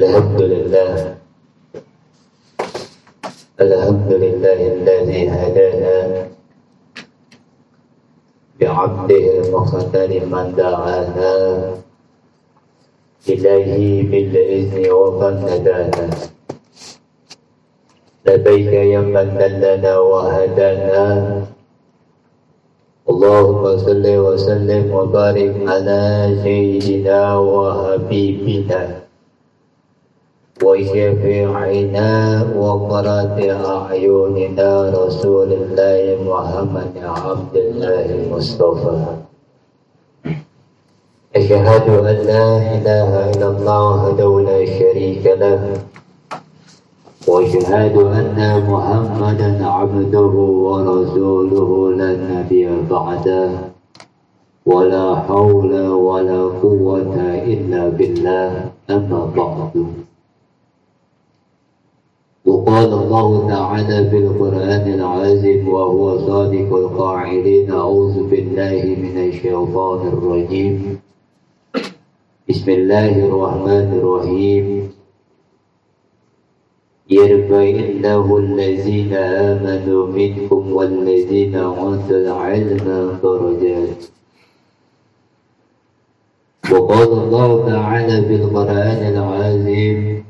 الحمد لله. الحمد لله الذي هدانا بعبده المختار من دعانا إليه بالإذن ومن ندانا لبيك يا من دلنا وهدانا. اللهم صل وسلم وبارك على سيدنا وحبيبنا. وشفيعنا وقرة أعيننا رسول الله محمد عبد الله المصطفى أشهد أن لا إله إلا الله وحده لا شريك له. وأشهد أن محمدا عبده ورسوله لا نبي بعده. ولا حول ولا قوة إلا بالله. أما بعد. وقال الله تعالى في القرآن العظيم وهو صادق القاعدين أعوذ بالله من الشيطان الرجيم. بسم الله الرحمن الرحيم. يرفع الله الذين آمنوا منكم والذين أوتوا العلم درجات. وقال الله تعالى في القرآن العظيم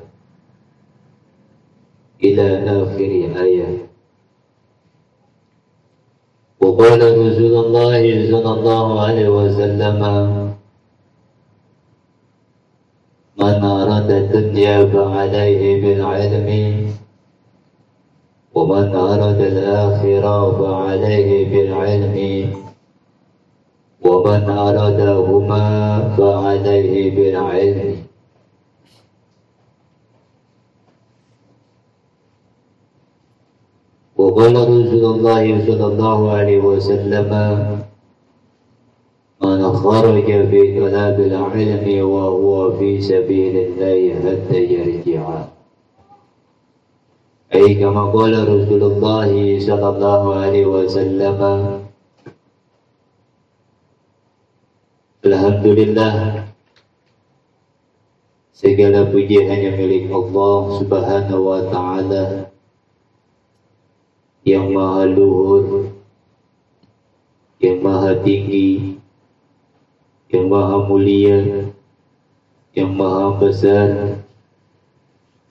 إلى آخر آية. وقال رسول الله صلى الله عليه وسلم من أراد الدنيا فعليه بالعلم ومن أراد الآخرة فعليه بالعلم ومن أرادهما فعليه بالعلم وقال رسول الله صلى الله عليه وسلم من خرج في طلب العلم وهو في سبيل الله حتى يرجع أي كما قال رسول الله صلى الله عليه وسلم Alhamdulillah Segala puji hanya milik Allah subhanahu wa ta'ala. Yang maha luhur Yang maha tinggi Yang maha mulia Yang maha besar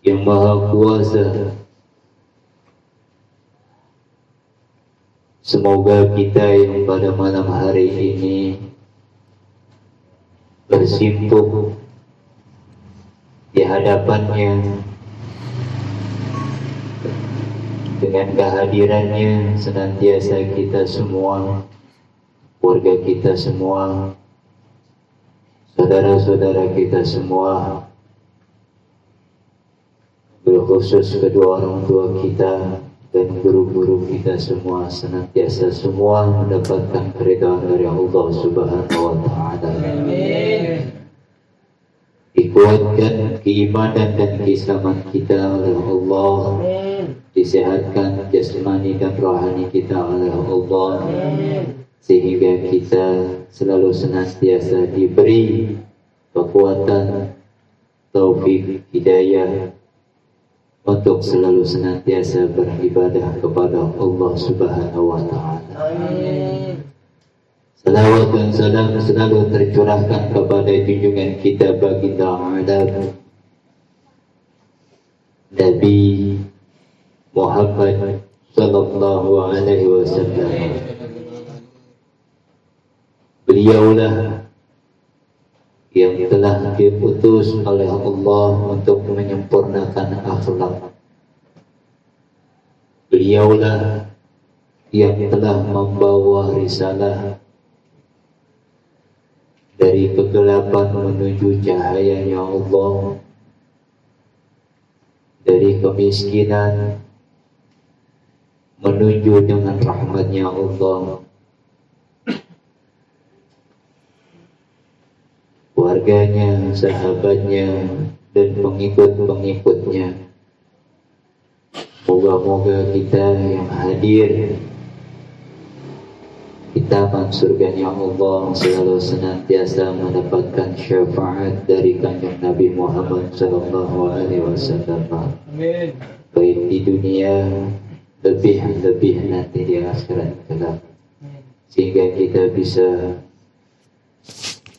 Yang maha kuasa. Semoga kita yang pada malam hari ini bersimpuh di hadapannya dengan kehadirannya senantiasa kita semua keluarga kita semua saudara-saudara kita semua berkhusus kedua orang tua kita dan guru-guru kita semua senantiasa semua mendapatkan keridhaan dari Allah Subhanahu wa taala. Dikuatkan keimanan dan keislaman kita oleh Allah. Disehatkan jasmani dan rohani kita oleh Allah. Sehingga kita selalu senantiasa diberi kekuatan, taufik, hidayah, untuk selalu senantiasa beribadah kepada Allah Subhanahu wa taala. Amin. Salawat dan salam selalu tercurahkan kepada junjungan kita baginda Adam Nabi Muhammad sallallahu alaihi wasallam. Beliaulah yang telah diputus oleh Allah untuk menyempurnakan akhlak. Beliaulah yang telah membawa risalah dari kegelapan menuju cahayanya Allah kemiskinan menuju dengan rahmatnya Allah keluarganya, sahabatnya, dan pengikut-pengikutnya. Moga-moga kita yang hadir kita surganya Allah selalu senantiasa mendapatkan syafaat dari kanjeng Nabi Muhammad Sallallahu Alaihi Wasallam. Baik di dunia lebih-lebih nanti di akhirat kelak. Sehingga kita bisa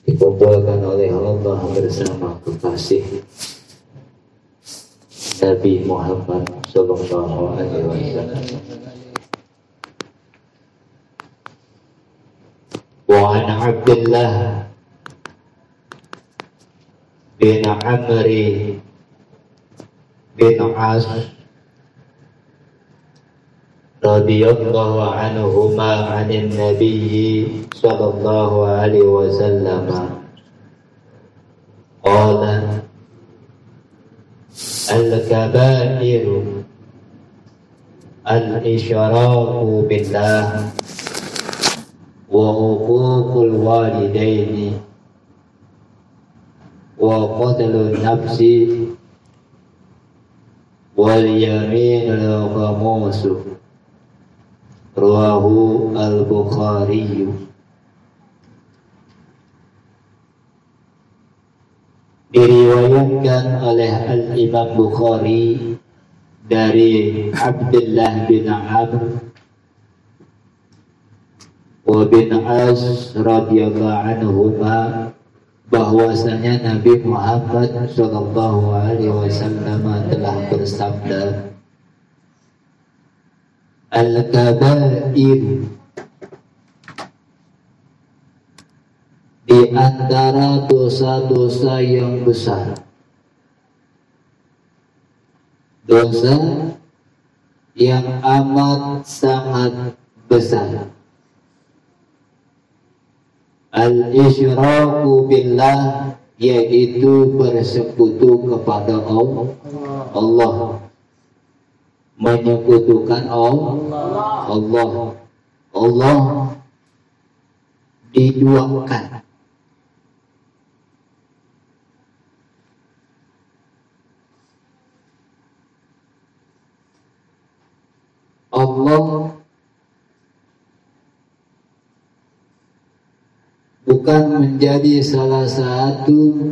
dikumpulkan oleh Allah bersama kekasih Nabi Muhammad Sallallahu Alaihi Wasallam. وعن عبد الله بن عمرو بن عاص رضي الله عنهما عن النبي صلى الله عليه وسلم. قال الكبائر الإشراك بالله وحقوق الوالدين وقتل النفس واليمين الغموس. Ruahu al-Bukhari. Diriwayatkan oleh Al-Imam Bukhari dari Abdullah bin Amr wa bin As radhiyallahu anhumah bahwasanya Nabi Muhammad Shallallahu alaihi wasallam telah bersabda Al-kabair. Di antara dosa-dosa yang besar. Dosa yang amat sangat besar. Al-isyraku billah yaitu bersekutu kepada Allah. Allah menyekutukan Allah. Allah. Allah diduakan. Allah bukan menjadi salah satu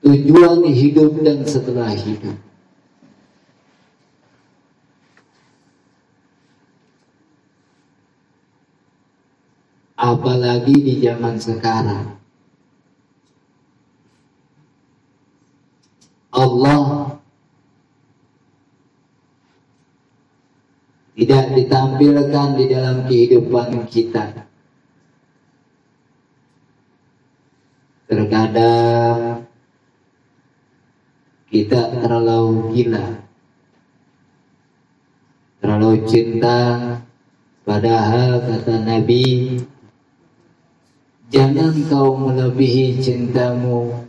tujuan hidup dan setelah hidup. Apalagi di zaman sekarang. Allah tidak ditampilkan di dalam kehidupan kita. Terkadang kita terlalu gila, terlalu cinta, padahal kata Nabi, jangan kau melebihi cintamu,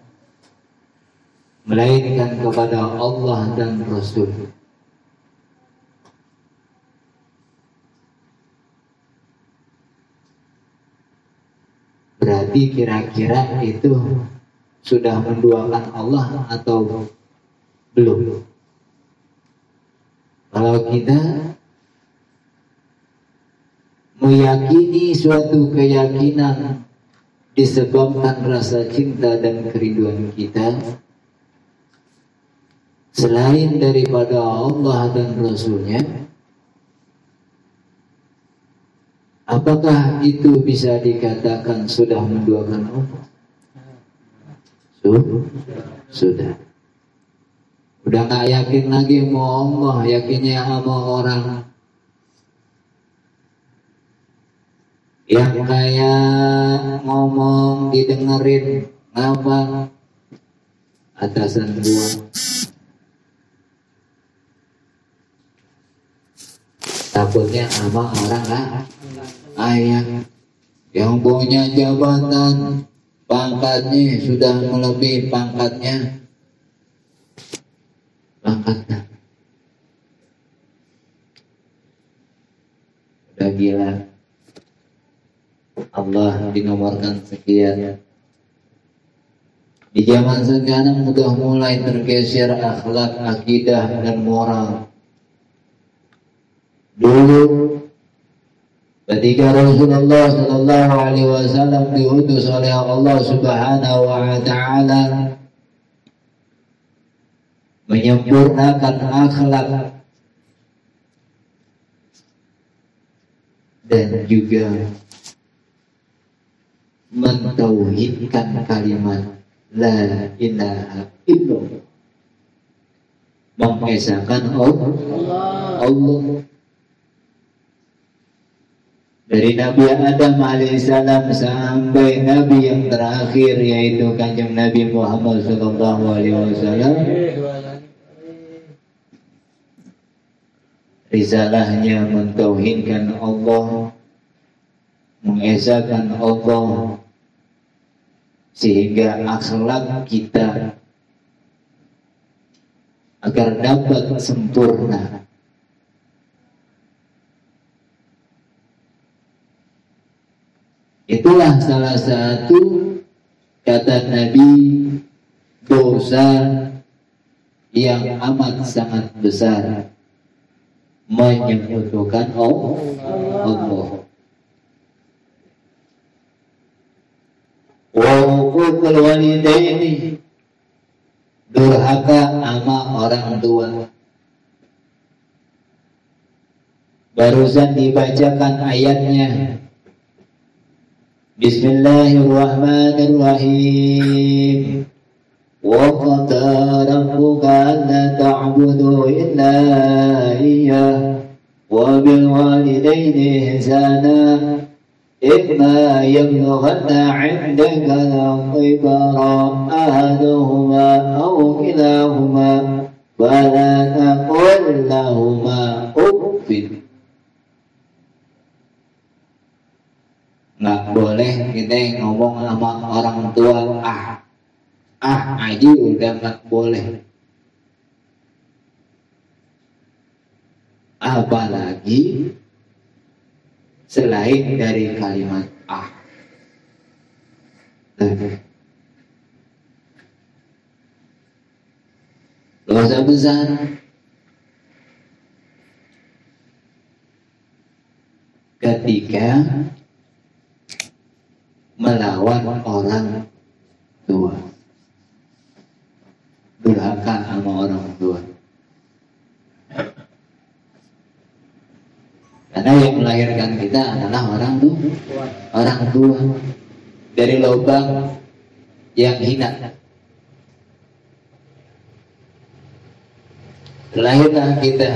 melainkan kepada Allah dan Rasul. Berarti kira-kira itu sudah menduakan Allah atau belum? Kalau kita meyakini suatu keyakinan disebabkan rasa cinta dan kerinduan kita selain daripada Allah dan Rasulnya Apakah itu bisa dikatakan sudah menduakan Allah? Sudah. Udah nggak yakin lagi mau Allah, yakinnya sama orang. yang kayak ngomong didengerin ngambang. Atasan gua. Takutnya sama orang lah ayah yang punya jabatan pangkatnya sudah melebihi pangkatnya. Pangkatnya. Udah gila. Allah dinomorkan sekian di zaman sekarang sudah mulai tergeser akhlak, akidah, dan moral. Dulu ketika Rasulullah Shallallahu Alaihi Wasallam diutus oleh Allah Subhanahu Wa Taala menyempurnakan akhlak dan juga mentauhidkan kalimat La ilaha illallah. Mengesahkan Allah. Allah. Dari Nabi Adam alaihissalam sampai Nabi yang terakhir yaitu kanjeng Nabi Muhammad sallallahu alaihi wasallam. Risalahnya mentauhidkan Allah mengesahkan Allah sehingga akhlak kita agar dapat sempurna. Itulah salah satu kata Nabi dosa yang amat sangat besar. Menyebutkan Allah wa hukukul walidaini durhaka sama orang tua barusan dibacakan ayatnya Bismillahirrahmanirrahim وقضى ربك ألا تعبدوا إلا إياه وبالوالدين إحسانا إما يبلغن عندك الكبر أحدهما أو كلاهما فلا تقل لهما أف nggak boleh kita ngomong sama orang tua ah ah aja udah nggak boleh apalagi selain dari kalimat ah. Dosa besar. Ketika melawan orang tua. Durhaka sama orang tua Karena yang melahirkan kita adalah orang tua, orang tua dari lubang yang hina. Lahirlah kita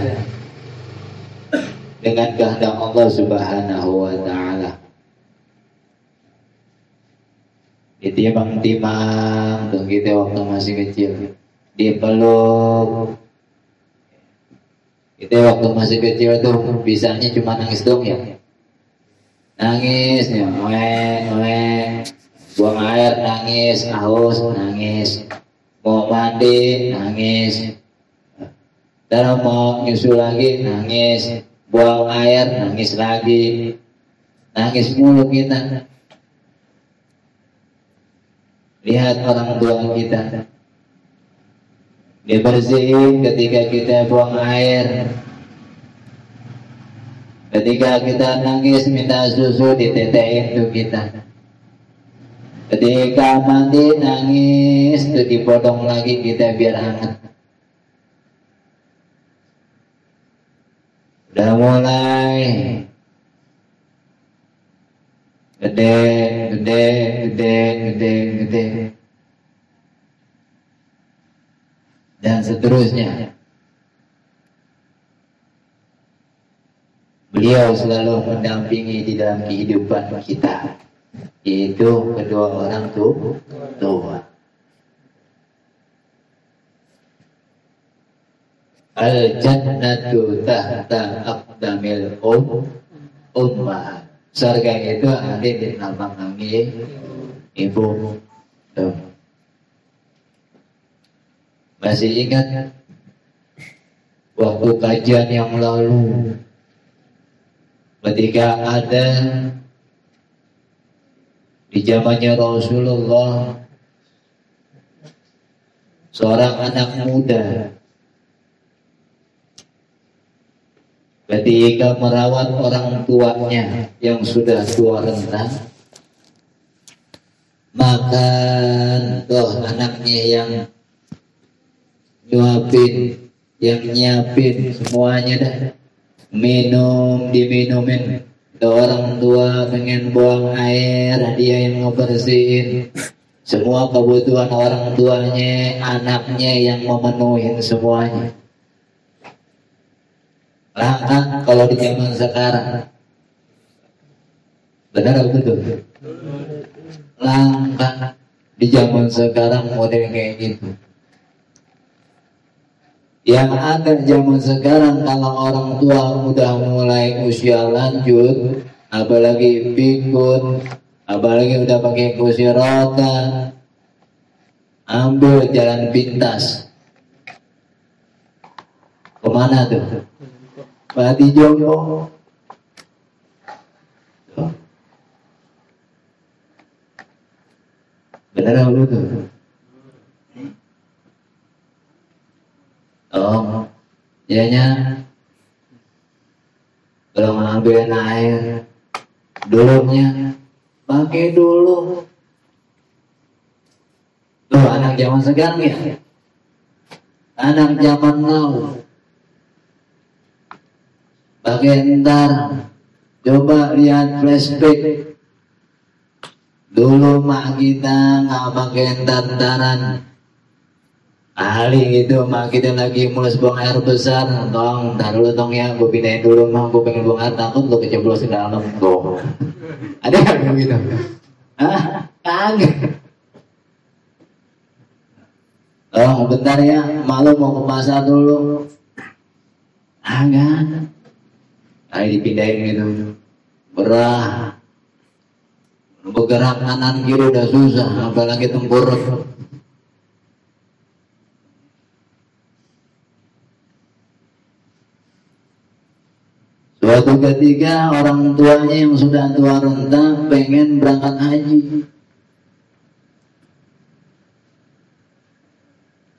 dengan kehendak Allah Subhanahu wa taala. Itu ya Bang Timang tuh kita waktu masih kecil dipeluk kita waktu masih kecil tuh bisanya cuma nangis dong ya. Nangis ya, oe, oe, buang air nangis, haus nangis, mau mandi nangis, dan mau nyusul lagi nangis, buang air nangis lagi, nangis mulu kita. Lihat orang tua kita, dibersihin ketika kita buang air. Ketika kita nangis minta susu ditetein tuh kita. Ketika mandi nangis tuh dipotong lagi kita biar hangat. Udah mulai. Gede gede gede gede gede dan seterusnya. Beliau selalu mendampingi di dalam kehidupan kita, yaitu kedua orang tua. Al jannatu tahta aqdamil um ummah. Surga itu ada di telapak kaki ibu. Tuh. Masih ingat? Waktu kajian yang lalu ketika ada di zamannya Rasulullah seorang anak muda ketika merawat orang tuanya yang sudah tua renta makan toh anaknya yang nyuapin yang nyiapin semuanya dah. Minum diminumin. Orang tua pengen buang air dia yang ngebersihin. Semua kebutuhan orang tuanya anaknya yang memenuhi semuanya. Langka kalau di zaman sekarang. Benar atau betul? Langka di zaman sekarang model kayak gitu yang ada zaman sekarang kalau orang tua udah mulai usia lanjut apalagi pikun apalagi udah pakai kursi roda ambil jalan pintas ke mana tuh Mati Joko. Benar itu? Oh, ianya kalau ngambil air. Dulunya pakai dulu. Tuh anak zaman sekarang ya. Anak zaman now. Bagian ntar. Coba lihat flashback. Dulu mak kita nggak pakai tantaran ahli gitu mak kita lagi mulai buang air besar tong taruh dulu tong ya gue pindahin dulu mak gue pengen buang air takut lo keceblos di dalam tuh ada yang gitu ah kagak Oh bentar ya, malu mau ke pasar dulu. Agak. Ayo dipindahin gitu. Berah. Bergerak kanan kiri udah susah, apalagi tempur. Suatu ketika orang tuanya yang sudah tua renta pengen berangkat haji.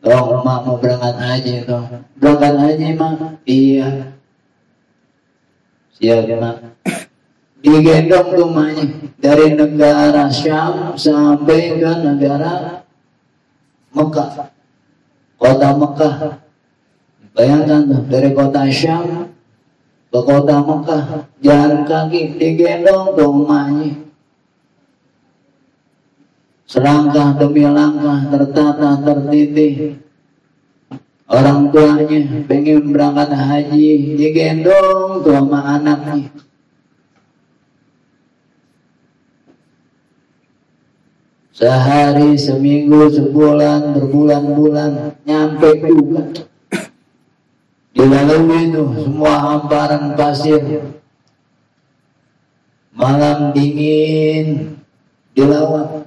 Oh, mak mau berangkat haji toh. Berangkat haji mak? Iya. Ya digendong rumahnya dari negara Syam sampai ke negara Mekah kota Mekah bayangkan tuh dari kota Syam ke kota Mekah jalan kaki digendong tuh rumahnya selangkah demi langkah tertata tertitih. Orang tuanya pengen berangkat haji digendong tuh sama anaknya. Sehari seminggu sebulan berbulan-bulan nyampe juga dilalui itu semua hamparan pasir malam dingin dilawat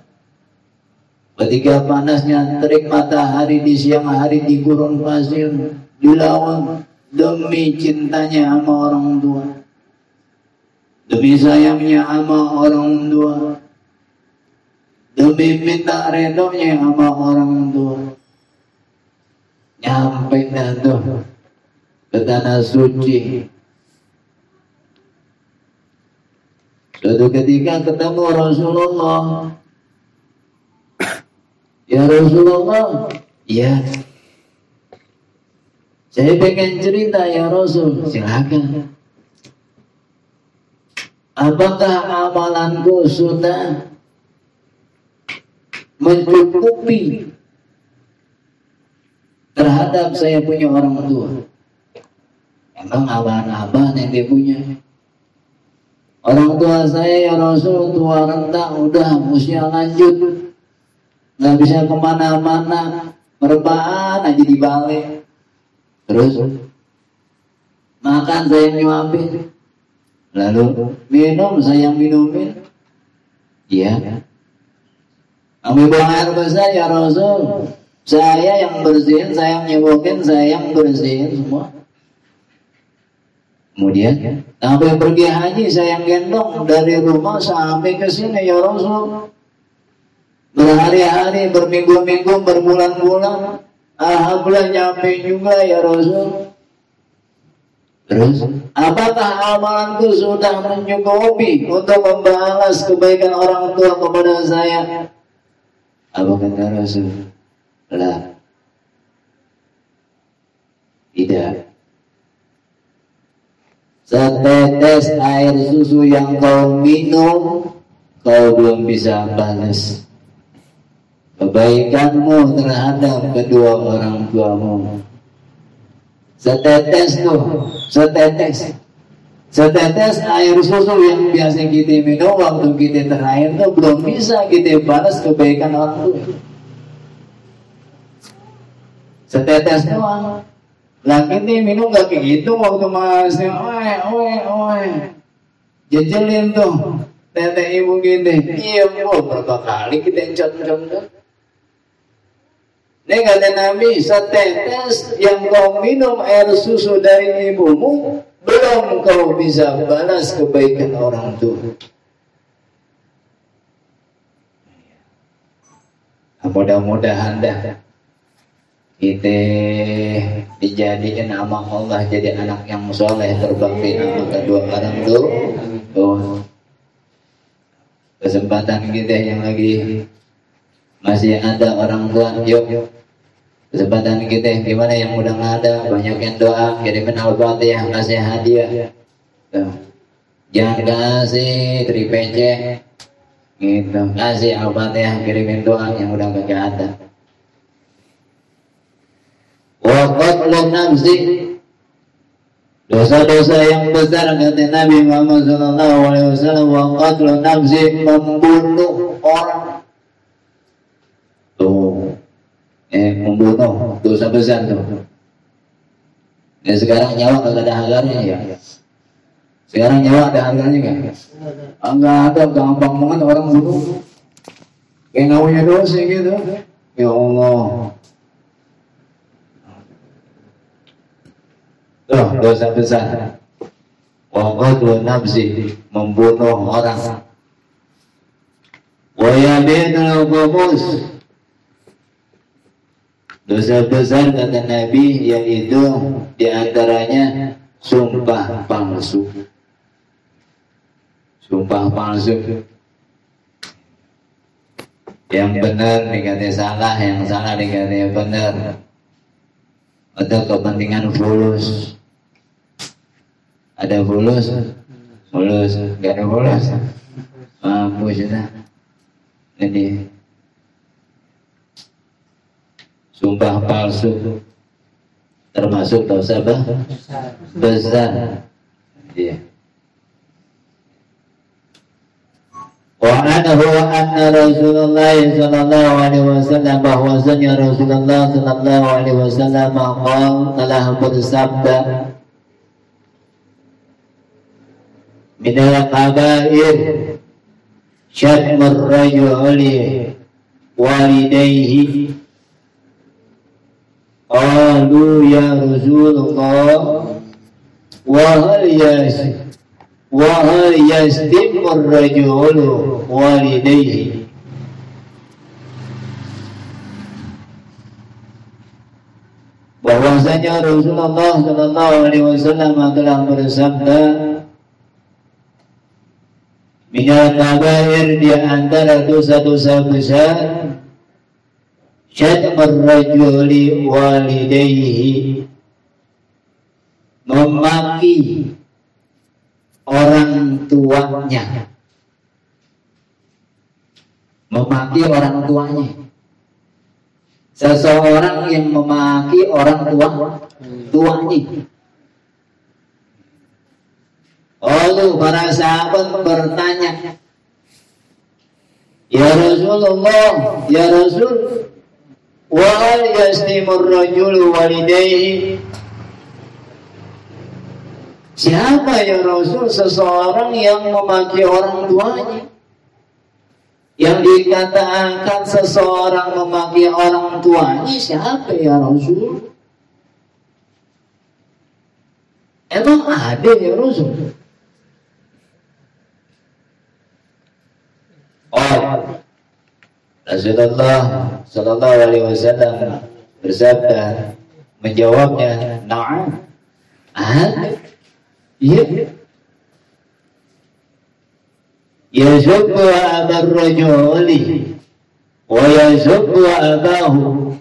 Ketika panasnya terik matahari di siang hari di gurun pasir dilawan demi cintanya sama orang tua. Demi sayangnya sama orang tua. Demi minta redonya sama orang tua. Nyampe dah tuh ke tanah suci. Suatu ketika ketemu Rasulullah Ya Rasulullah, ya. Saya pengen cerita ya Rasul, silakan. Apakah amalanku sudah mencukupi terhadap saya punya orang tua? Emang abang-abang yang dia punya? Orang tua saya ya Rasul tua renta udah usia lanjut. Nggak bisa ke mana-mana. Merebahan aja di balik. Terus makan saya nyuapin. Lalu minum saya minumin iya. Kami buang air besar ya Rasul. Saya yang bersihin saya yang nyewokin saya yang bersihin semua Kemudian sampai pergi haji saya gendong dari rumah sampai ke sini ya Rasul. Berhari-hari, berminggu-minggu, berbulan-bulan. Alhamdulillah nyampe juga ya Rasul. Terus, apakah amalanku sudah mencukupi untuk membalas kebaikan orang tua kepada saya? Apa kata Rasul? Lah. Tidak. Setetes air susu yang kau minum, kau belum bisa balas kebaikanmu terhadap kedua orang tuamu. Setetes tuh, setetes. Setetes air susu yang biasa kita minum waktu kita terakhir tuh belum bisa kita balas kebaikan orang tua. Setetes doang. Lagi nih minum gak kayak gitu waktu masih oe oe oe. Jejelin tuh tete ibu gini. Iya bu berapa kali kita encot-encot tuh. Ini kata Nabi, setetes yang kau minum air susu dari ibumu, belum kau bisa balas kebaikan orang tua. Mudah-mudahan dah kita dijadikan nama Allah jadi anak yang soleh berbakti nama kedua orang tua oh. kesempatan kita yang lagi masih ada orang tua yuk. Kesempatan kita gimana yang udah nggak ada banyak yang doa kirimin al-fatihah kasih hadiah. Jangan kasih tripece. Gitu. Kasih al-fatihah kirimin doa yang udah gak ada wa qatlun nafsi dosa-dosa yang besar kata Nabi Muhammad sallallahu alaihi wasallam wa qatlun nafsi membunuh orang. Tuh. Eh membunuh. Dosa besar tuh. Dan sekarang nyawa gak ada harganya ya? Sekarang nyawa ada harganya kan enggak ada gampang banget orang bunuh. Kayak nggak punya dosa gitu. Ya Allah Tuh, dosa besar. Waqadlu nafsi membunuh orang. Wa yabidul qumus Dosa besar kata Nabi yaitu di antaranya sumpah palsu. Sumpah palsu. Yang benar dikatakan salah, yang salah dikatakan benar. Atau kepentingan fulus ada fulus fulus gak ada fulus mampu sudah jadi sumpah palsu. Termasuk dosa besar. Iya. Wa anhu anna Rasulullah sallallahu alaihi wasallam bahwasanya Rasulullah sallallahu alaihi wasallam telah bersabda من القبائل شتم الرجل والديه قالوا يا رسول الله وهل يشتم وهل يشتم الرجل والديه bahwasanya Rasulullah Shallallahu Alaihi Wasallam telah bersabda minal kabair di antara dosa-dosa besar. Syatmar rajuli walidayhi. Memaki orang tuanya. Memaki orang tuanya. Seseorang yang memaki orang tua tuanya Lalu para sahabat bertanya, Ya Rasulullah, Ya Rasul, wa yastimur rajul walidayhi Siapa ya Rasul seseorang yang memaki orang tuanya? Yang dikatakan seseorang memaki orang tuanya siapa ya Rasul? Emang ada ya Rasul? Qal Rasulullah sallallahu alaihi wasallam bersabda menjawabnya na'am. Ada. Iya. Yazubbu abar rajuli wa yazubbu abahu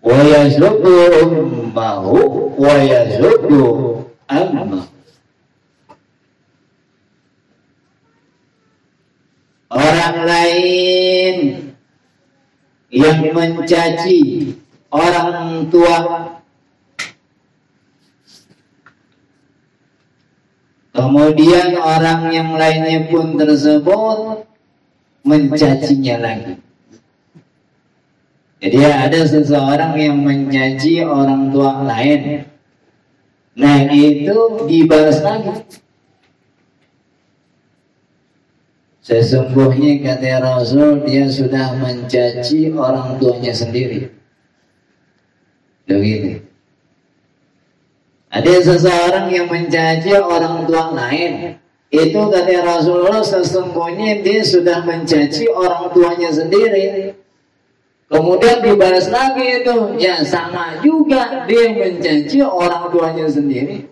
wa yazubbu ummahu wa yazubbu ammahu Orang lain yang mencaci orang tua Kemudian orang yang lainnya pun tersebut mencacinya lagi. Jadi ada seseorang yang mencaci orang tua lain. Nah itu dibalas lagi. Sesungguhnya kata Rasul dia sudah mencaci orang tuanya sendiri. Begitu. Ada seseorang yang mencaci orang tua lain. Itu kata Rasulullah sesungguhnya dia sudah mencaci orang tuanya sendiri. Kemudian dibalas lagi itu, ya sama juga dia mencaci orang tuanya sendiri.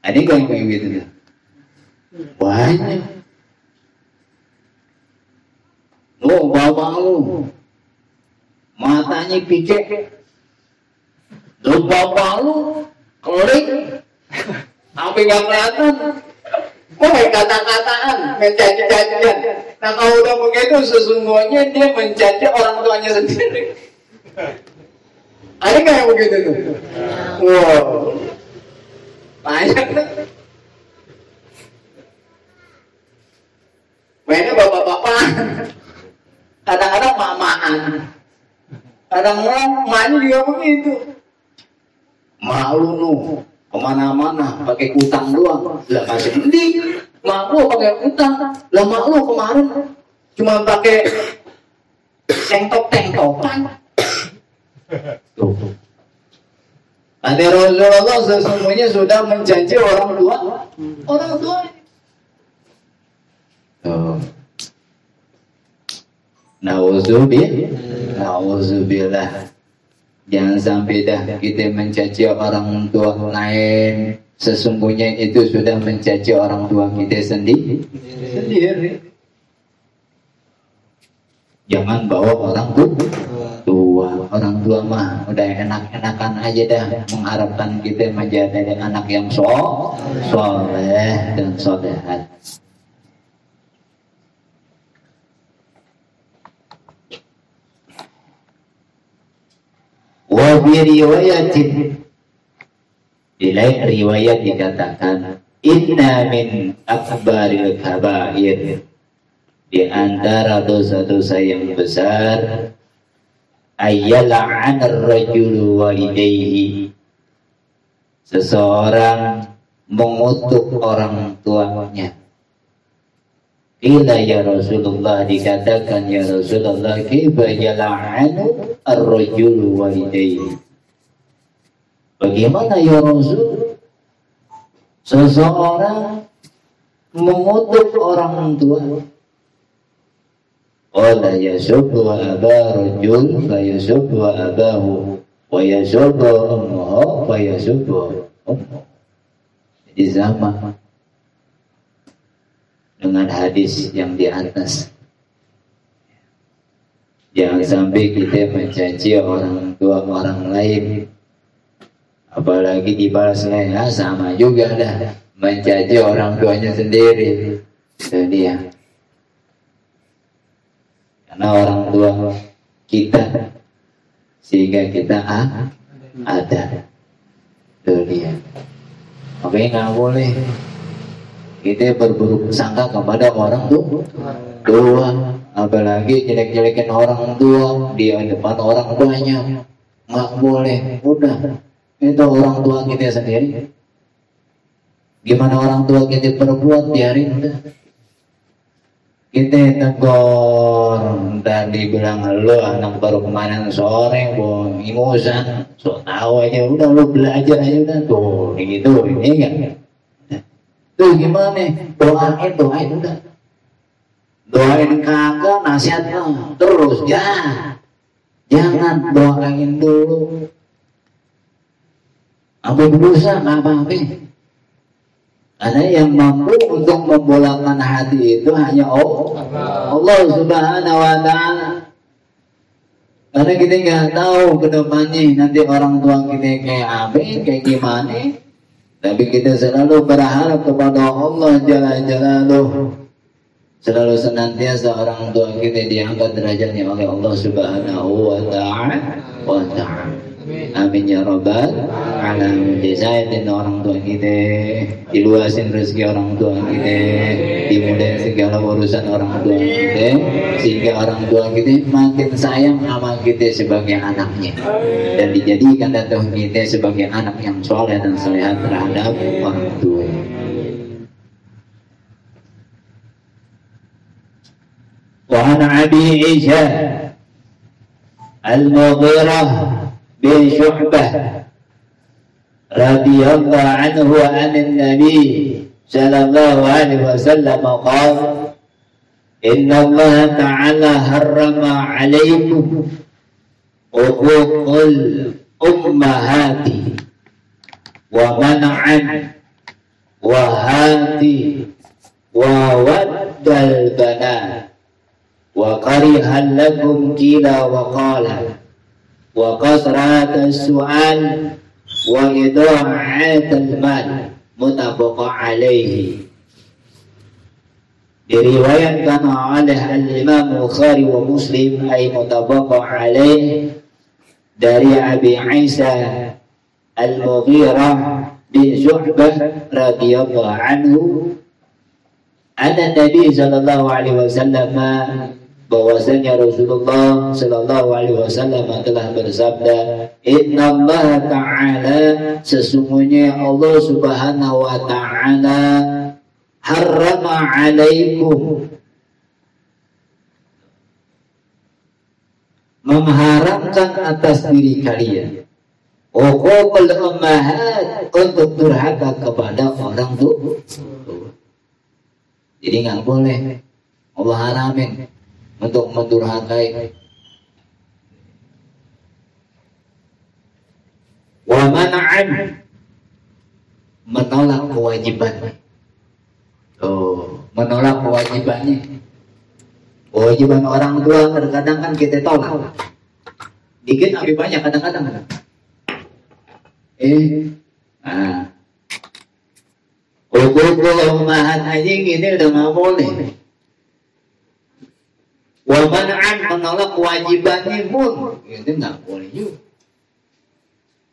Ada yang kayak gitu Banyak. Oh, bapak lu matanya picek, Lupa palu, klik, sampai nggak kelihatan. Kok kata-kataan, menjanji-janjian. Nah kalau udah begitu sesungguhnya dia menjanji orang tuanya sendiri. Ada nggak yang begitu tuh? Wow, banyak Mainnya bapak-bapak, kadang-kadang mamaan, kadang-kadang main juga begitu. Malu nu. Ke mana-mana pakai utang doang. Lah kasih mending malu pakai utang. Lah malu kemarin. Cuma pakai tengtok tengtokan tuh. Nanti Rasulullah sesungguhnya sudah menjanji orang tua. Orang tua. Nauzubillah Nauzubillah Jangan sampai dah kita mencaci orang tua lain. Sesungguhnya itu sudah mencaci orang tua kita sendiri. Sendiri. Jangan bawa orang tua. Orang tua mah udah enak-enakan aja dah mengharapkan kita menjadi anak yang soleh dan solehat. Wa bi riwayatin di lain riwayat dikatakan inna min akbaril kabair. Di antara dosa-dosa yang besar ayyala'an ar-rajulu walidayhi seseorang mengutuk orang tuanya Ila ya Rasulullah dikatakan ya Rasulullah kaifa yal'anu ar-rajulu walidayhi. Bagaimana ya Rasul? Seseorang mengutuk orang tua. Qala yasubbu aba rajul fa yasubbu abahu wa yasubbu ummuhu fa yasubbu ummuhu. Di zaman dengan hadis yang di atas. Jangan sampai kita mencaci orang tua orang lain. Apalagi dibalas lain, ah, sama juga dah. Mencaci orang tuanya sendiri. Itu dia. Karena orang tua kita sehingga kita ah, ada. Itu dia. Makanya nggak boleh kita berburuk sangka kepada orang tua. Apalagi jelek-jelekin orang tua di depan orang tuanya nggak boleh udah. Itu orang tua kita sendiri. Gimana orang tua kita berbuat biarin kita tegur. Dan dibilang lo anak baru kemarin sore bu imusan so tahu aja udah lo belajar aja udah. Tuh gitu ini kan tuh gimana doain doain udah. Doain kagak nasihat terus ya jangan doain dulu. Apa berusaha apa-apa. Karena yang mampu untuk membolakkan hati itu hanya Allah, Allah Subhanahu wa taala. Karena kita nggak tahu ke depannya nanti orang tua kita kayak apa, kayak gimana. Tapi kita selalu berharap kepada Allah Jalla Jalaluh. Selalu senantiasa orang tua kita diangkat derajatnya oleh Allah Subhanahu wa taala. Amin ya robbal alamin. Saya orang tua kita, diluasin rezeki orang tua kita, dimudahin segala urusan orang tua kita, sehingga orang tua kita makin sayang sama kita sebagai anaknya dan dijadikan datang kita sebagai anak yang soleh dan sehat terhadap orang tua. وعن أبي عيسى المغيرة بن شعبة رضي الله عنه عن النبي صلى الله عليه وسلم قال إن الله تعالى حرم عليكم حقوق الأمهات ومنعا وهاتي وود البنات وكره لكم كلا وقال وكثرة السؤال وإضاعة المال متفق عليه diriwayatkan oleh al-Imam Bukhari wa Muslim ay mutabaq alaih dari Abi Isa Al-Mughirah bin Syu'bah radhiyallahu anhu ada Nabi sallallahu alaihi wasallam bahwasanya Rasulullah Shallallahu Alaihi Wasallam telah bersabda, Inna Allah Taala sesungguhnya Allah Subhanahu Wa Taala harrama alaikum mengharamkan atas diri kalian. Uqul ummahat untuk durhaka kepada orang tua. Jadi nggak boleh. Allah haramin untuk mendurhakai. Wa man'an. Menolak kewajiban. Oh menolak kewajibannya. Kewajiban orang tua terkadang kan kita tolak. Dikit lebih banyak kadang-kadang eh ah. Hukum mahat aja gini udah nggak boleh Wa man'an menolak kewajibannya pun itu nggak boleh juga.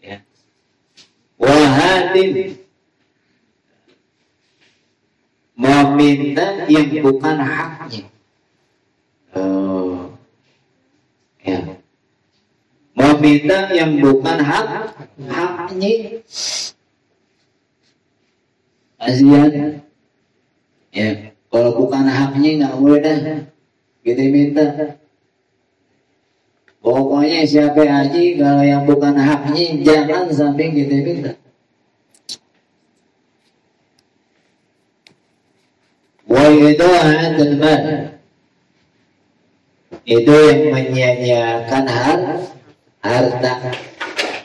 Ya. Wahadin meminta yang bukan haknya. Oh. Ya. Meminta yang bukan hak haknya. Kasihan. Ya, kalau bukan haknya nggak boleh dah kita minta. Pokoknya siapa haji kalau yang bukan haknya jangan sampai kita minta. Wa ida'atul mal itu yang menyanyiakan harta.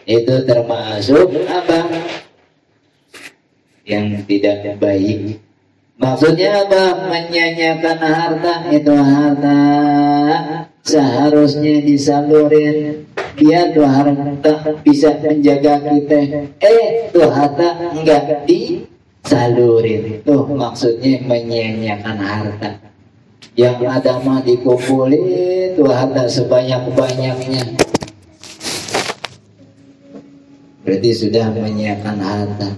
Itu termasuk apa? Yang tidak baik Maksudnya apa? Menyanyikan harta itu harta seharusnya disalurin biar tuh harta bisa menjaga kita. Eh tuh harta enggak disalurin. Tuh maksudnya menyanyikan harta. Yang ada mah dikumpulin tuh harta sebanyak-banyaknya. Berarti sudah menyiapkan harta.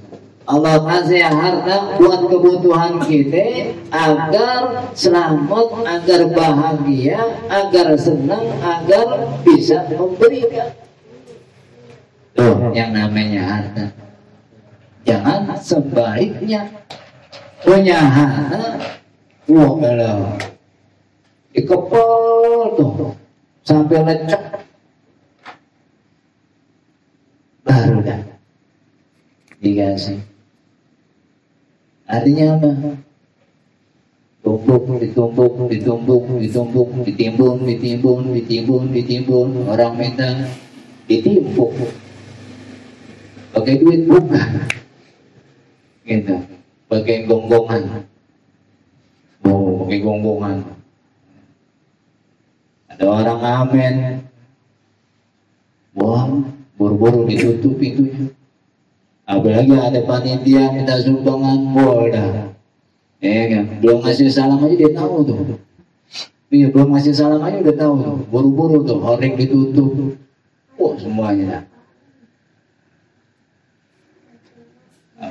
Allah kasih harta buat kebutuhan kita agar selamat, agar bahagia, agar senang, agar bisa memberikan. Tuh, yang namanya harta. Jangan sebaiknya. Punya harta, wah kalau tuh sampai lecek. Baru dah. Dikasih artinya apa? Tumpuk ditumpuk ditumpuk ditumpuk ditimbun ditimbun ditimbun ditimbun. Orang minta ditimpuk. Pakai duit bukan. Gitu. Pakai gonggongan. Oh pakai gonggongan. Ada orang amen wah buru-buru ditutup pintunya apalagi ada panitia minta sumbangan bola ya kan? Belum ngasih salam aja dia tahu tuh. Iya belum ngasih salam aja udah tahu tuh. Buru-buru tuh horeng ditutup. Wah semuanya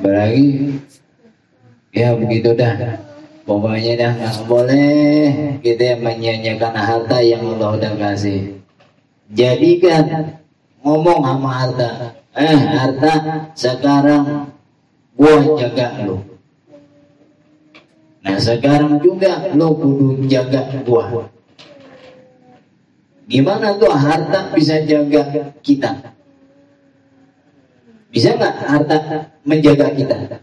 apalagi? Ya begitu dah. Pokoknya dah nggak boleh kita menyanyikan harta yang Allah udah kasih. Jadikan ngomong sama harta eh harta sekarang gua jaga lo nah sekarang juga lo kudu jaga gua gimana tuh harta bisa jaga kita bisa nggak harta menjaga kita?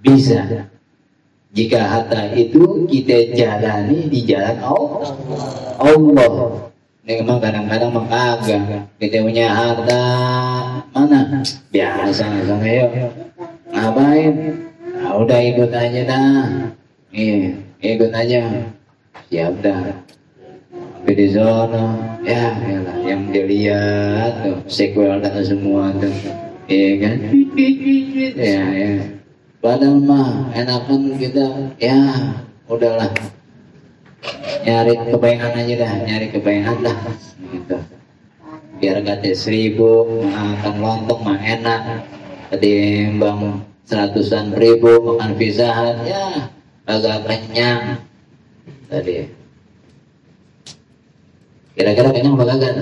Bisa. Jika harta itu kita jalani di jalan Allah. Allah. Ini memang kadang-kadang mengagak. Kita punya harta mana? Biasa sama yuk. Ngapain? Nah, udah ikut aja dah. Iya, ikut aja. Siap dah tapi di sana ya lah yang dilihat tuh sequel dan semua tuh iya kan ya ya padahal mah enakan kita ya udahlah nyari kebayangan aja dah nyari kebayangan dah gitu biar kata seribu makan lontong mah enak ketimbang seratusan ribu makan pizahan ya agak kenyang tadi Kira-kira kenyang apa kagak?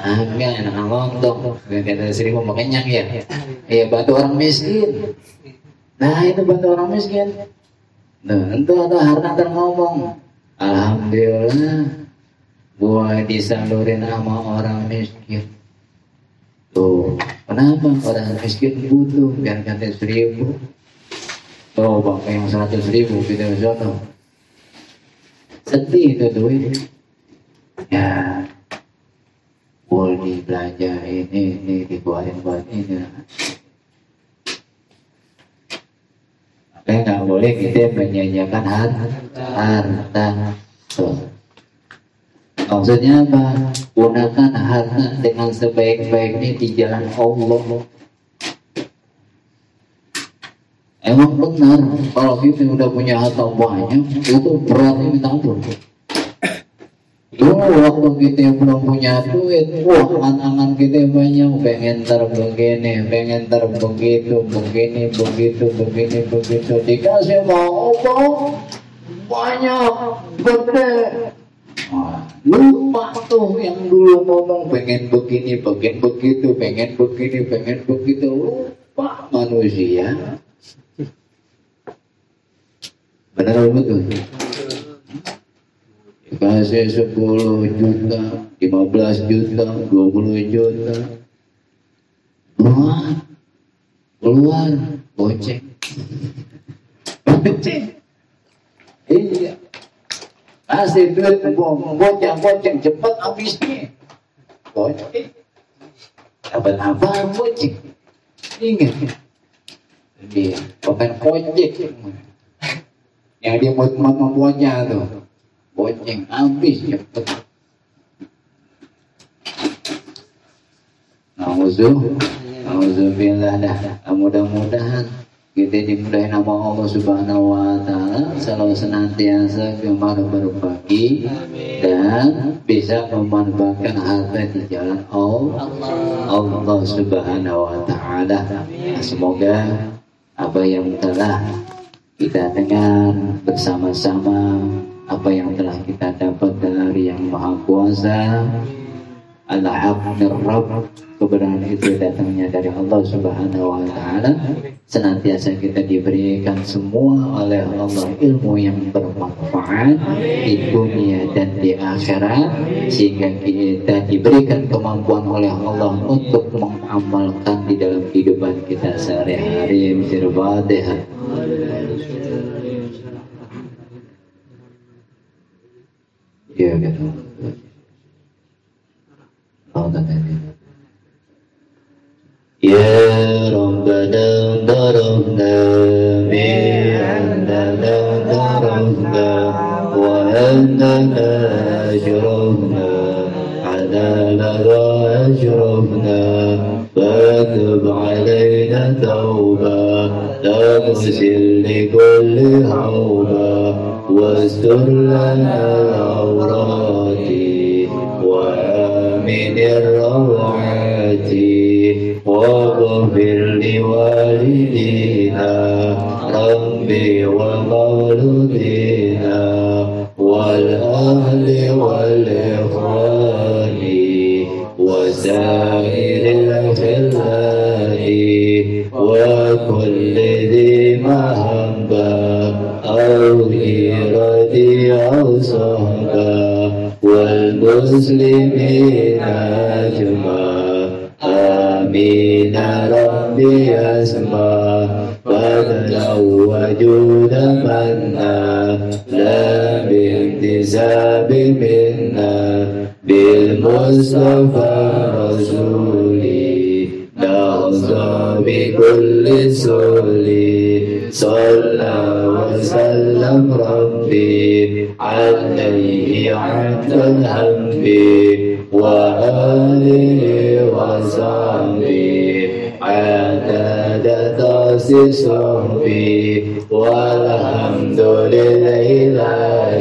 Ah, enggak, enak lontong. Kata sering mau kenyang ya. Iya, bantu orang miskin. Nah, itu bantu orang miskin. Nah, itu ada harta terngomong. Alhamdulillah, gua disalurin sama orang miskin. Tuh, kenapa orang miskin butuh biar ganti seribu? Tuh, pakai yang seratus ribu kita sono. Sedih itu duit ya boleh belanja ini ini dikeluarin buat ini Oke, nggak boleh kita menyanyikan harta harta maksudnya apa? Gunakan harta dengan sebaik-baiknya di jalan Allah. Emang benar kalau kita udah punya harta banyak itu beratnya minta ampun. Dulu waktu kita belum punya duit, wah angan-angan kita banyak, pengen ter begini, pengen ter begitu, begini, begitu, begini, begitu. Dikasih mau apa? Banyak, gede. Lupa tuh yang dulu ngomong pengen begini, pengen begitu, pengen begini, pengen begitu. Lupa manusia. Benar betul? Kasih 10 juta 15 juta 20 juta. Keluar. Keluar. Goceng. Goceng. Iya. Kasih duit boceng boceng cepat habisnya. Goceng. Dapat apa goceng? Ingat. Dia bukan kocek yang dia buat membuatnya tuh bonceng habis cepet Nauzuh Nauzubillah dah. Mudah-mudahan kita dimudahin nama Allah Subhanahu wa taala selalu senantiasa gemar berbagi dan bisa memanfaatkan harta di jalan Allah Allah Subhanahu wa taala. Semoga apa yang telah kita dengar bersama-sama apa yang telah kita dapat dari yang maha kuasa al-haq Rabb kebenaran itu datangnya dari Allah Subhanahu wa taala. Senantiasa kita diberikan semua oleh Allah ilmu yang bermanfaat di dunia dan di akhirat sehingga kita diberikan kemampuan oleh Allah untuk mengamalkan di dalam kehidupan kita sehari-hari. Bismillahirrahmanirrahim iya gitu يا ربنا ضربنا بأننا ضربنا وأننا أجرمنا عدانا وأجرمنا فاكتب علينا توبة تغسل لكل عوبة واستر لنا العورات وآمن الروعات واغفر لوالدينا ربي ومولودينا والأهل والإخوان والمسلمين أجمع آمين ربي أسمع فضلا وجودا منا لا بانتساب منا بالمصطفى رسولي نهضى بكل سولي صلى ربي عليه عند الهم وآله وصحبه عدد تاسي صحبي والحمد لله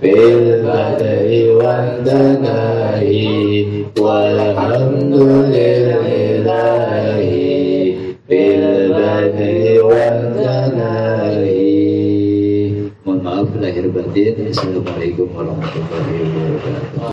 في البدء والدناء والحمد لله lahir batin. Assalamualaikum warahmatullahi wabarakatuh.